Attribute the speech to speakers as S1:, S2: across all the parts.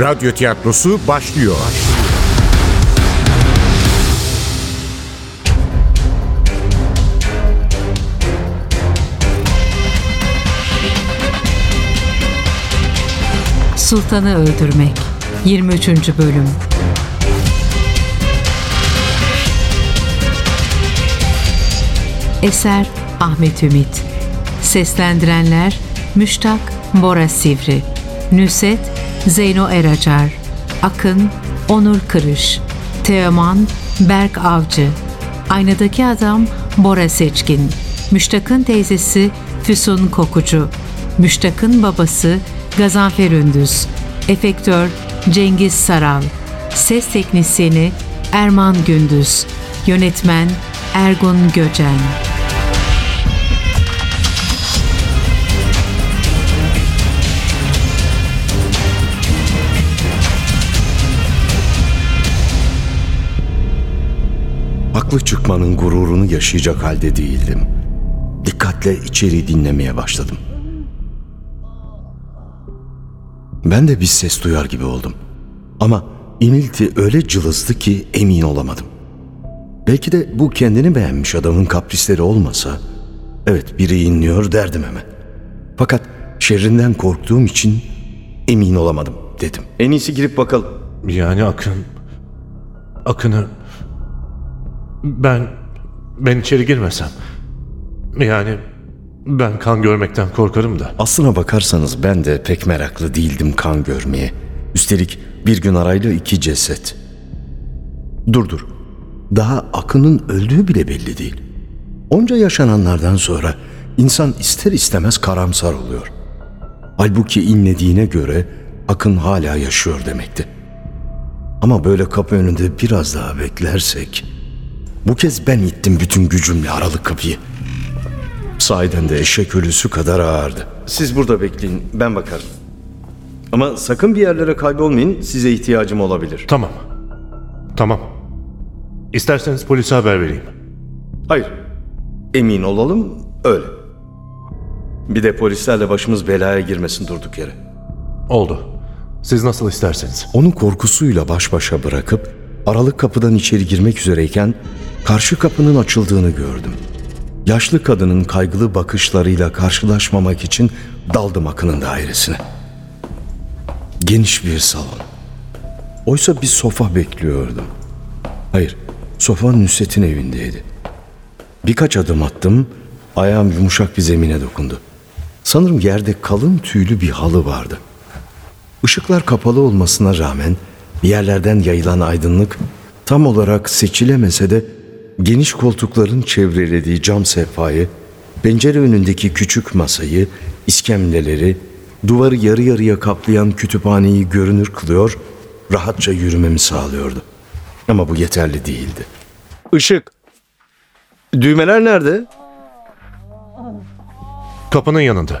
S1: Radyo tiyatrosu başlıyor.
S2: Sultanı Öldürmek 23. Bölüm Eser Ahmet Ümit Seslendirenler Müştak Bora Sivri Nüset Zeyno Eracar Akın Onur Kırış Teoman Berk Avcı Aynadaki Adam Bora Seçkin Müştak'ın teyzesi Füsun Kokucu Müştak'ın babası Gazanfer Ündüz Efektör Cengiz Saral Ses Teknisyeni Erman Gündüz Yönetmen Ergun Göcen
S3: Haklı çıkmanın gururunu yaşayacak halde değildim. Dikkatle içeri dinlemeye başladım. Ben de bir ses duyar gibi oldum. Ama inilti öyle cılızdı ki emin olamadım. Belki de bu kendini beğenmiş adamın kaprisleri olmasa, evet biri inliyor derdim hemen. Fakat şerrinden korktuğum için emin olamadım dedim. En iyisi girip bakalım.
S4: Yani Akın... Akın'ı... Ben... Ben içeri girmesem... Yani... Ben kan görmekten korkarım da.
S3: Aslına bakarsanız ben de pek meraklı değildim kan görmeye. Üstelik bir gün arayla iki ceset. Dur dur. Daha Akın'ın öldüğü bile belli değil. Onca yaşananlardan sonra insan ister istemez karamsar oluyor. Halbuki inlediğine göre Akın hala yaşıyor demekti. Ama böyle kapı önünde biraz daha beklersek... Bu kez ben ittim bütün gücümle aralık kapıyı. Sahiden de eşek ölüsü kadar ağırdı. Siz burada bekleyin, ben bakarım. Ama sakın bir yerlere kaybolmayın, size ihtiyacım olabilir.
S4: Tamam. Tamam. İsterseniz polise haber vereyim.
S3: Hayır, emin olalım, öyle. Bir de polislerle başımız belaya girmesin durduk yere.
S4: Oldu. Siz nasıl isterseniz.
S3: Onu korkusuyla baş başa bırakıp aralık kapıdan içeri girmek üzereyken karşı kapının açıldığını gördüm. Yaşlı kadının kaygılı bakışlarıyla karşılaşmamak için daldım Akın'ın dairesine. Geniş bir salon. Oysa bir sofa bekliyordum. Hayır, sofa Nusret'in evindeydi. Birkaç adım attım, ayağım yumuşak bir zemine dokundu. Sanırım yerde kalın tüylü bir halı vardı. Işıklar kapalı olmasına rağmen yerlerden yayılan aydınlık tam olarak seçilemese de geniş koltukların çevrelediği cam sehpayı, pencere önündeki küçük masayı, iskemleleri, duvarı yarı yarıya kaplayan kütüphaneyi görünür kılıyor, rahatça yürümemi sağlıyordu. Ama bu yeterli değildi. Işık. Düğmeler nerede?
S4: Kapının yanında.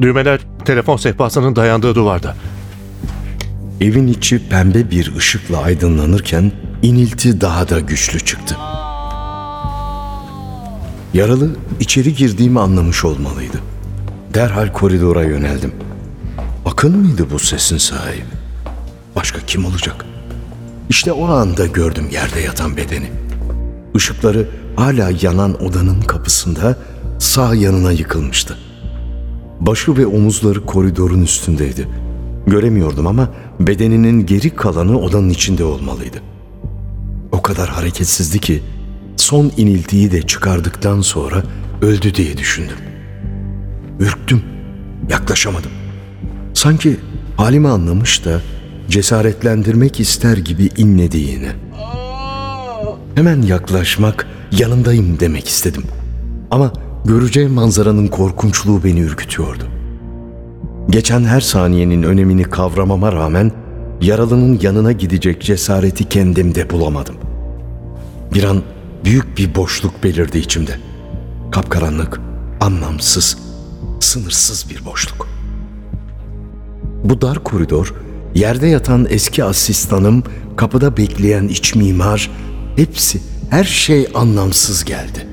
S4: Düğmeler telefon sehpasının dayandığı duvarda.
S3: Evin içi pembe bir ışıkla aydınlanırken inilti daha da güçlü çıktı. Yaralı içeri girdiğimi anlamış olmalıydı. Derhal koridora yöneldim. Akın mıydı bu sesin sahibi? Başka kim olacak? İşte o anda gördüm yerde yatan bedeni. Işıkları hala yanan odanın kapısında sağ yanına yıkılmıştı. Başı ve omuzları koridorun üstündeydi. Göremiyordum ama bedeninin geri kalanı odanın içinde olmalıydı. O kadar hareketsizdi ki son iniltiyi de çıkardıktan sonra öldü diye düşündüm. Ürktüm, yaklaşamadım. Sanki halimi anlamış da cesaretlendirmek ister gibi inlediğini. Hemen yaklaşmak, yanındayım demek istedim. Ama göreceğim manzaranın korkunçluğu beni ürkütüyordu. Geçen her saniyenin önemini kavramama rağmen yaralının yanına gidecek cesareti kendimde bulamadım. Bir an büyük bir boşluk belirdi içimde. Kapkaranlık, anlamsız, sınırsız bir boşluk. Bu dar koridor, yerde yatan eski asistanım, kapıda bekleyen iç mimar, hepsi, her şey anlamsız geldi.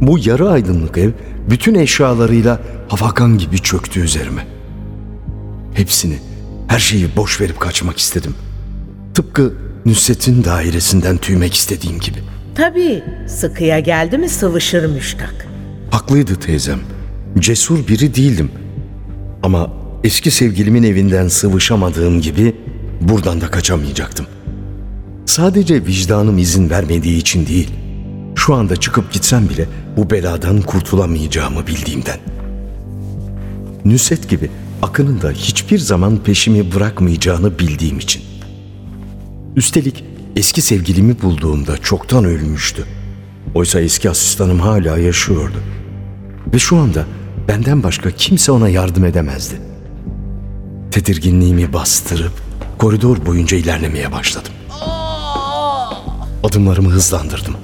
S3: Bu yarı aydınlık ev bütün eşyalarıyla hafakan gibi çöktü üzerime. Hepsini, Her şeyi boş verip kaçmak istedim. Tıpkı Nusret'in dairesinden tüymek istediğim gibi.
S5: Tabii sıkıya geldi mi sıvışır müştak.
S3: Haklıydı teyzem. Cesur biri değildim. Ama eski sevgilimin evinden sıvışamadığım gibi buradan da kaçamayacaktım. Sadece vicdanım izin vermediği için değil. Şu anda çıkıp gitsem bile bu beladan kurtulamayacağımı bildiğimden. Nüset gibi Akın'ın da hiçbir zaman peşimi bırakmayacağını bildiğim için. Üstelik eski sevgilimi bulduğumda çoktan ölmüştü. Oysa eski asistanım hala yaşıyordu. Ve şu anda benden başka kimse ona yardım edemezdi. Tedirginliğimi bastırıp koridor boyunca ilerlemeye başladım. Adımlarımı hızlandırdım.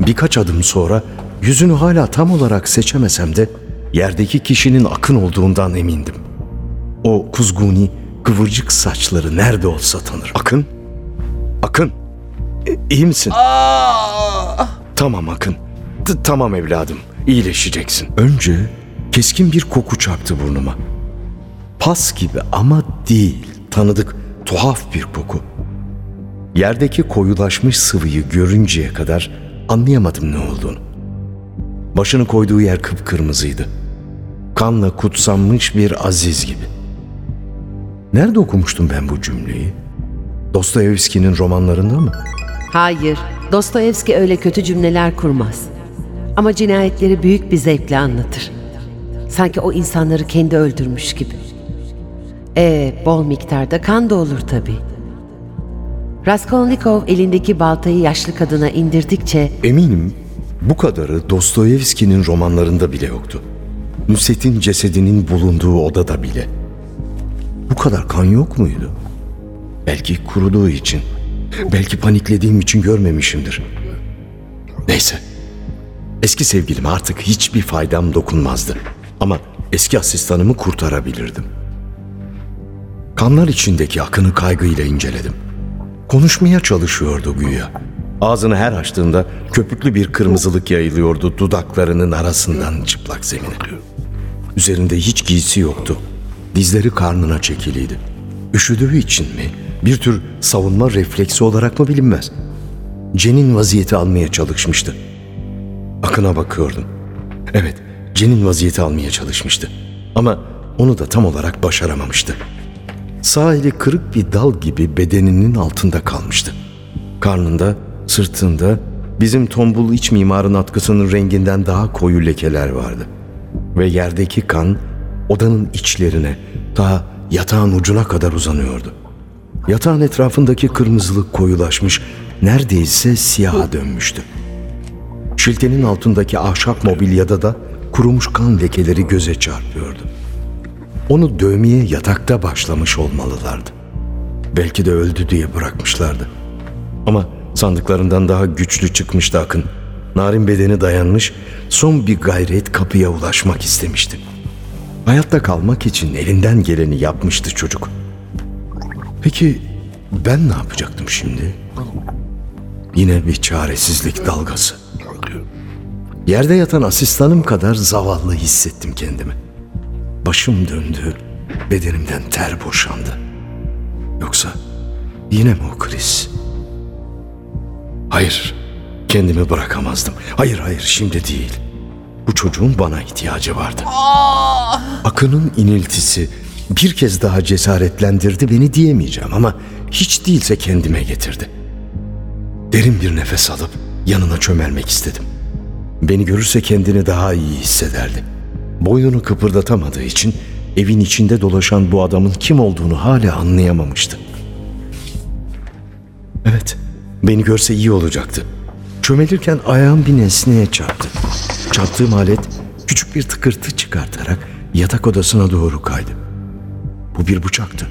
S3: Birkaç adım sonra yüzünü hala tam olarak seçemesem de yerdeki kişinin Akın olduğundan emindim. O kuzguni, kıvırcık saçları nerede olsa tanır. Akın? Akın? İyi misin? Tamam Akın. T- tamam evladım. İyileşeceksin. Önce keskin bir koku çarptı burnuma. Pas gibi ama değil. Tanıdık, tuhaf bir koku. Yerdeki koyulaşmış sıvıyı görünceye kadar anlayamadım ne olduğunu. Başını koyduğu yer kıpkırmızıydı. Kanla kutsanmış bir aziz gibi. Nerede okumuştum ben bu cümleyi? Dostoyevski'nin romanlarında mı?
S6: Hayır, Dostoyevski öyle kötü cümleler kurmaz. Ama cinayetleri büyük bir zevkle anlatır. Sanki o insanları kendi öldürmüş gibi. E, bol miktarda kan da olur tabii. Raskolnikov elindeki baltayı yaşlı kadına indirdikçe
S3: Eminim bu kadarı Dostoyevski'nin romanlarında bile yoktu. Nusret'in cesedinin bulunduğu odada bile. Bu kadar kan yok muydu? Belki kuruduğu için, belki paniklediğim için görmemişimdir. Neyse. Eski sevgilime artık hiçbir faydam dokunmazdı. Ama eski asistanımı kurtarabilirdim. Kanlar içindeki akını kaygıyla inceledim. Konuşmaya çalışıyordu güya. Ağzını her açtığında köpüklü bir kırmızılık yayılıyordu dudaklarının arasından çıplak zemine. Üzerinde hiç giysi yoktu. Dizleri karnına çekiliydi. Üşüdüğü için mi, bir tür savunma refleksi olarak mı bilinmez. Cen'in vaziyeti almaya çalışmıştı. Akın'a bakıyordum. Evet, Cen'in vaziyeti almaya çalışmıştı. Ama onu da tam olarak başaramamıştı. Sağ eli kırık bir dal gibi bedeninin altında kalmıştı. Karnında, sırtında bizim tombul iç mimarın atkısının renginden daha koyu lekeler vardı. Ve yerdeki kan odanın içlerine, daha yatağın ucuna kadar uzanıyordu. Yatağın etrafındaki kırmızılık koyulaşmış, neredeyse siyaha dönmüştü. Şiltenin altındaki ahşap mobilyada da kurumuş kan lekeleri göze çarpıyordu. Onu dövmeye yatakta başlamış olmalılardı. Belki de öldü diye bırakmışlardı. Ama sandıklarından daha güçlü çıkmıştı Akın. Narin bedeni dayanmış, son bir gayret kapıya ulaşmak istemişti. Hayatta kalmak için elinden geleni yapmıştı çocuk. Peki ben ne yapacaktım şimdi? Yine bir çaresizlik dalgası. Yerde yatan asistanım kadar zavallı hissettim kendimi. Başım döndü, bedenimden ter boşandı. Yoksa yine mi o kriz? Hayır, kendimi bırakamazdım. Hayır hayır şimdi değil. Bu çocuğun bana ihtiyacı vardı. Akın'ın iniltisi bir kez daha cesaretlendirdi beni diyemeyeceğim ama hiç değilse kendime getirdi. Derin bir nefes alıp yanına çömelmek istedim. Beni görürse kendini daha iyi hissederdi. Boynunu kıpırdatamadığı için evin içinde dolaşan bu adamın kim olduğunu hala anlayamamıştı. Evet, beni görse iyi olacaktı. Çömelirken ayağım bir nesneye çarptı. Çarptığım alet küçük bir tıkırtı çıkartarak yatak odasına doğru kaydı. Bu bir bıçaktı.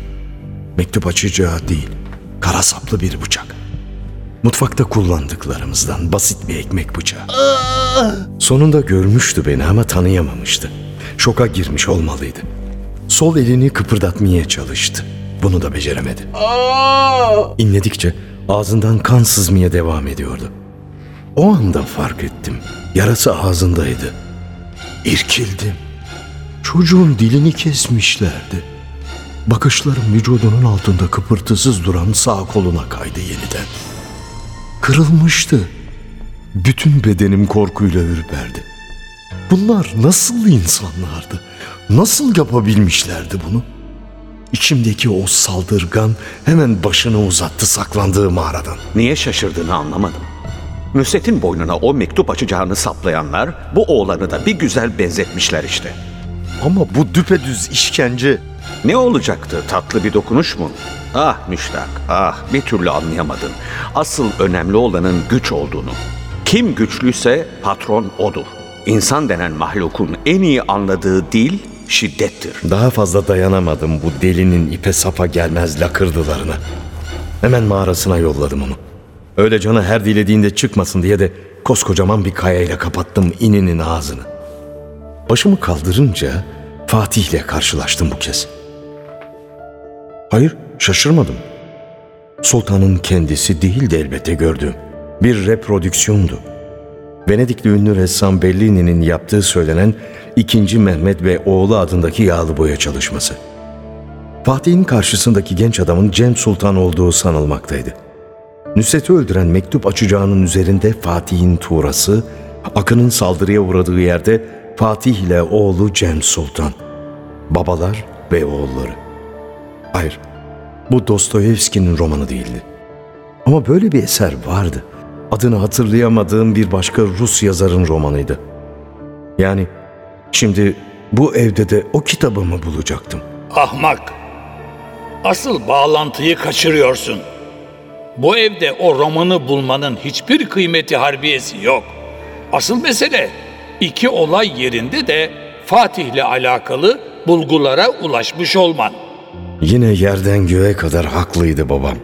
S3: Mektup açacağı değil, kara saplı bir bıçak. Mutfakta kullandıklarımızdan basit bir ekmek bıçağı. Sonunda görmüştü beni ama tanıyamamıştı. Şoka girmiş olmalıydı. Sol elini kıpırdatmaya çalıştı. Bunu da beceremedi. İnledikçe ağzından kan sızmaya devam ediyordu. O anda fark ettim. Yarası ağzındaydı. İrkildim. Çocuğun dilini kesmişlerdi. Bakışlarım vücudunun altında kıpırtısız duran sağ koluna kaydı yeniden. Kırılmıştı. Bütün bedenim korkuyla ürperdi. Bunlar nasıl insanlardı? Nasıl yapabilmişlerdi bunu? İçimdeki o saldırgan hemen başını uzattı saklandığı mağaradan.
S7: Niye şaşırdığını anlamadım. Nusret'in boynuna o mektup açacağını saplayanlar bu oğlanı da bir güzel benzetmişler işte.
S3: Ama bu düpedüz işkence
S7: Ne olacaktı tatlı bir dokunuş mu? Ah müştak, ah bir türlü anlayamadın. Asıl önemli olanın güç olduğunu. Kim güçlüyse patron odur. İnsan denen mahlukun en iyi anladığı dil şiddettir.
S3: Daha fazla dayanamadım bu delinin ipe sapa gelmez lakırdılarına. Hemen mağarasına yolladım onu. Öyle canı her dilediğinde çıkmasın diye de koskocaman bir kayayla kapattım ininin ağzını. Başımı kaldırınca Fatih'le karşılaştım bu kez. Hayır, şaşırmadım. Sultanın kendisi değildi elbette gördüğüm. Bir reprodüksiyondu. Venedikli ünlü ressam Bellini'nin yaptığı söylenen ikinci Mehmet ve oğlu adındaki yağlı boya çalışması. Fatih'in karşısındaki genç adamın Cem Sultan olduğu sanılmaktaydı. Nusret'i öldüren mektup açacağının üzerinde Fatih'in tuğrası, Akın'ın saldırıya uğradığı yerde Fatih ile oğlu Cem Sultan. Babalar ve oğulları. Hayır, bu Dostoyevski'nin romanı değildi. Ama böyle bir eser vardı. Adını hatırlayamadığım bir başka Rus yazarın romanıydı. Yani şimdi bu evde de o kitabımı bulacaktım.
S8: Ahmak. Asıl bağlantıyı kaçırıyorsun. Bu evde o romanı bulmanın hiçbir kıymeti harbiyesi yok. Asıl mesele iki olay yerinde de Fatih'le alakalı bulgulara ulaşmış olman.
S3: Yine yerden göğe kadar haklıydı babam.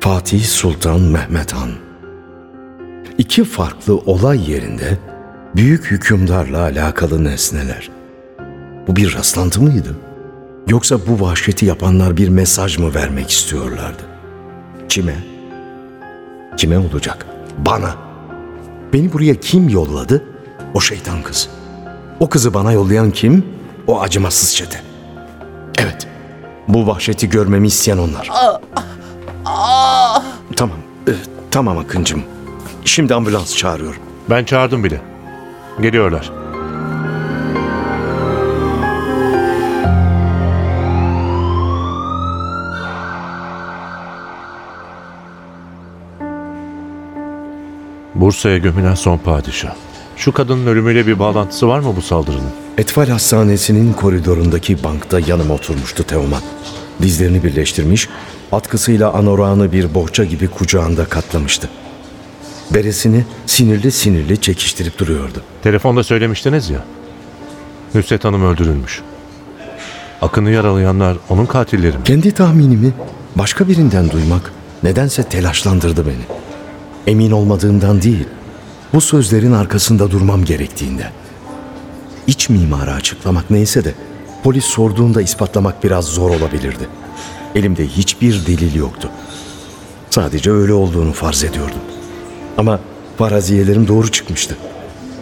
S3: Fatih Sultan Mehmet Han. İki farklı olay yerinde büyük hükümdarla alakalı nesneler. Bu bir rastlantı mıydı? Yoksa bu vahşeti yapanlar bir mesaj mı vermek istiyorlardı? Kime? Kime olacak? Bana. Beni buraya kim yolladı? O şeytan kız. O kızı bana yollayan kim? O acımasız çete. Evet. Bu vahşeti görmemi isteyen onlar. Tamam. e, tamam Akıncım. Şimdi ambulans çağırıyorum.
S4: Ben çağırdım bile. Geliyorlar. Bursa'ya gömülen son padişah. Şu kadının ölümüyle bir bağlantısı var mı bu saldırının?
S3: Etfal Hastanesi'nin koridorundaki bankta yanıma oturmuştu Teoman. Dizlerini birleştirmiş, atkısıyla anorağını bir bohça gibi kucağında katlamıştı. Beresini sinirli sinirli çekiştirip duruyordu.
S4: Telefonda söylemiştiniz ya. Nusret Hanım öldürülmüş. Akın'ı yaralayanlar onun katilleri mi?
S3: Kendi tahminimi başka birinden duymak nedense telaşlandırdı beni. Emin olmadığımdan değil, bu sözlerin arkasında durmam gerektiğinde. İç mimarı açıklamak neyse de polis sorduğunda ispatlamak biraz zor olabilirdi. Elimde hiçbir delil yoktu. Sadece öyle olduğunu farz ediyordum. Ama faraziyelerim doğru çıkmıştı.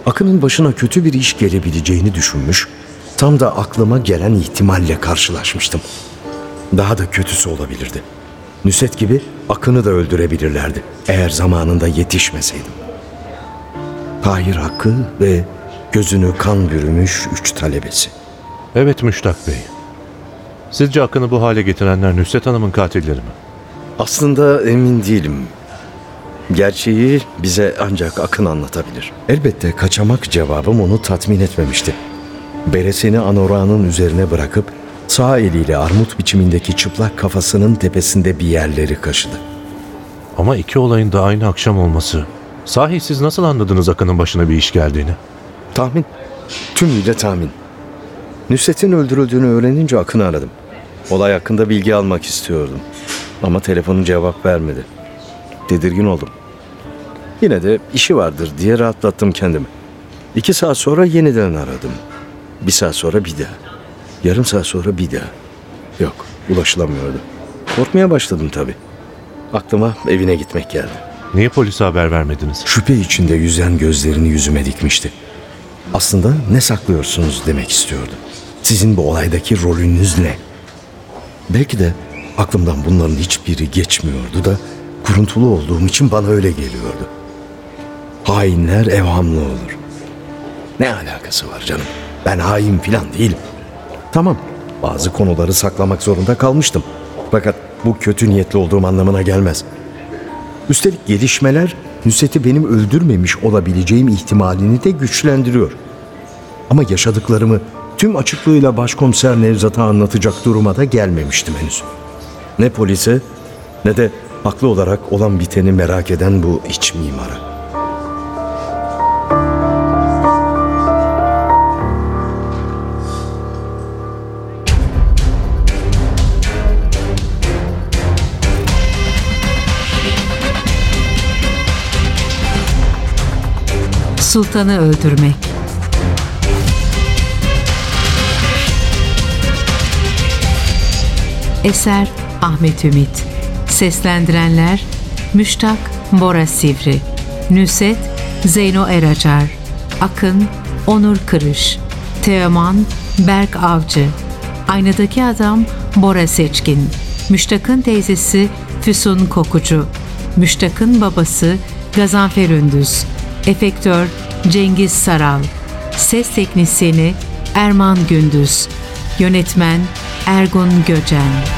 S3: Akın'ın başına kötü bir iş gelebileceğini düşünmüş, tam da aklıma gelen ihtimalle karşılaşmıştım. Daha da kötüsü olabilirdi. Nüset gibi Akın'ı da öldürebilirlerdi eğer zamanında yetişmeseydim. Tahir Hakkı ve gözünü kan bürümüş üç talebesi.
S4: Evet Müştak Bey. Sizce Akın'ı bu hale getirenler Nusret Hanım'ın katilleri mi?
S3: Aslında emin değilim. Gerçeği bize ancak Akın anlatabilir. Elbette kaçamak cevabım onu tatmin etmemişti. Beresini anorağının üzerine bırakıp sağ eliyle armut biçimindeki çıplak kafasının tepesinde bir yerleri kaşıdı.
S4: Ama iki olayın da aynı akşam olması. Sahi siz nasıl anladınız Akın'ın başına bir iş geldiğini?
S3: Tahmin. Tümüyle tahmin. Nusret'in öldürüldüğünü öğrenince Akın'ı aradım. Olay hakkında bilgi almak istiyordum. Ama telefonu cevap vermedi. Tedirgin oldum. Yine de işi vardır diye rahatlattım kendimi. İki saat sonra yeniden aradım. Bir saat sonra bir daha. Yarım saat sonra bir daha. Yok, ulaşılamıyordu. Korkmaya başladım tabii. Aklıma evine gitmek geldi.
S4: Niye polise haber vermediniz?
S3: Şüphe içinde yüzen gözlerini yüzüme dikmişti. Aslında ne saklıyorsunuz demek istiyordu. Sizin bu olaydaki rolünüz ne? Belki de aklımdan bunların hiçbiri geçmiyordu da kuruntulu olduğum için bana öyle geliyordu. Hainler evhamlı olur. Ne alakası var canım? Ben hain filan değilim. Tamam, bazı konuları saklamak zorunda kalmıştım. Fakat bu kötü niyetli olduğum anlamına gelmez. Üstelik gelişmeler Nusret'i benim öldürmemiş olabileceğim ihtimalini de güçlendiriyor. Ama yaşadıklarımı tüm açıklığıyla başkomiser Nevzat'a anlatacak duruma da gelmemiştim henüz. Ne polise ne de haklı olarak olan biteni merak eden bu iç mimara.
S2: Sultanı öldürmek. Eser Ahmet Ümit Seslendirenler Müştak Bora Sivri Nüset Zeyno Eracar Akın Onur Kırış Teoman Berk Avcı Aynadaki Adam Bora Seçkin Müştak'ın teyzesi Füsun Kokucu Müştak'ın babası Gazanfer Ündüz Efektör Cengiz Saral Ses Teknisyeni Erman Gündüz. Yönetmen Ergun Göcen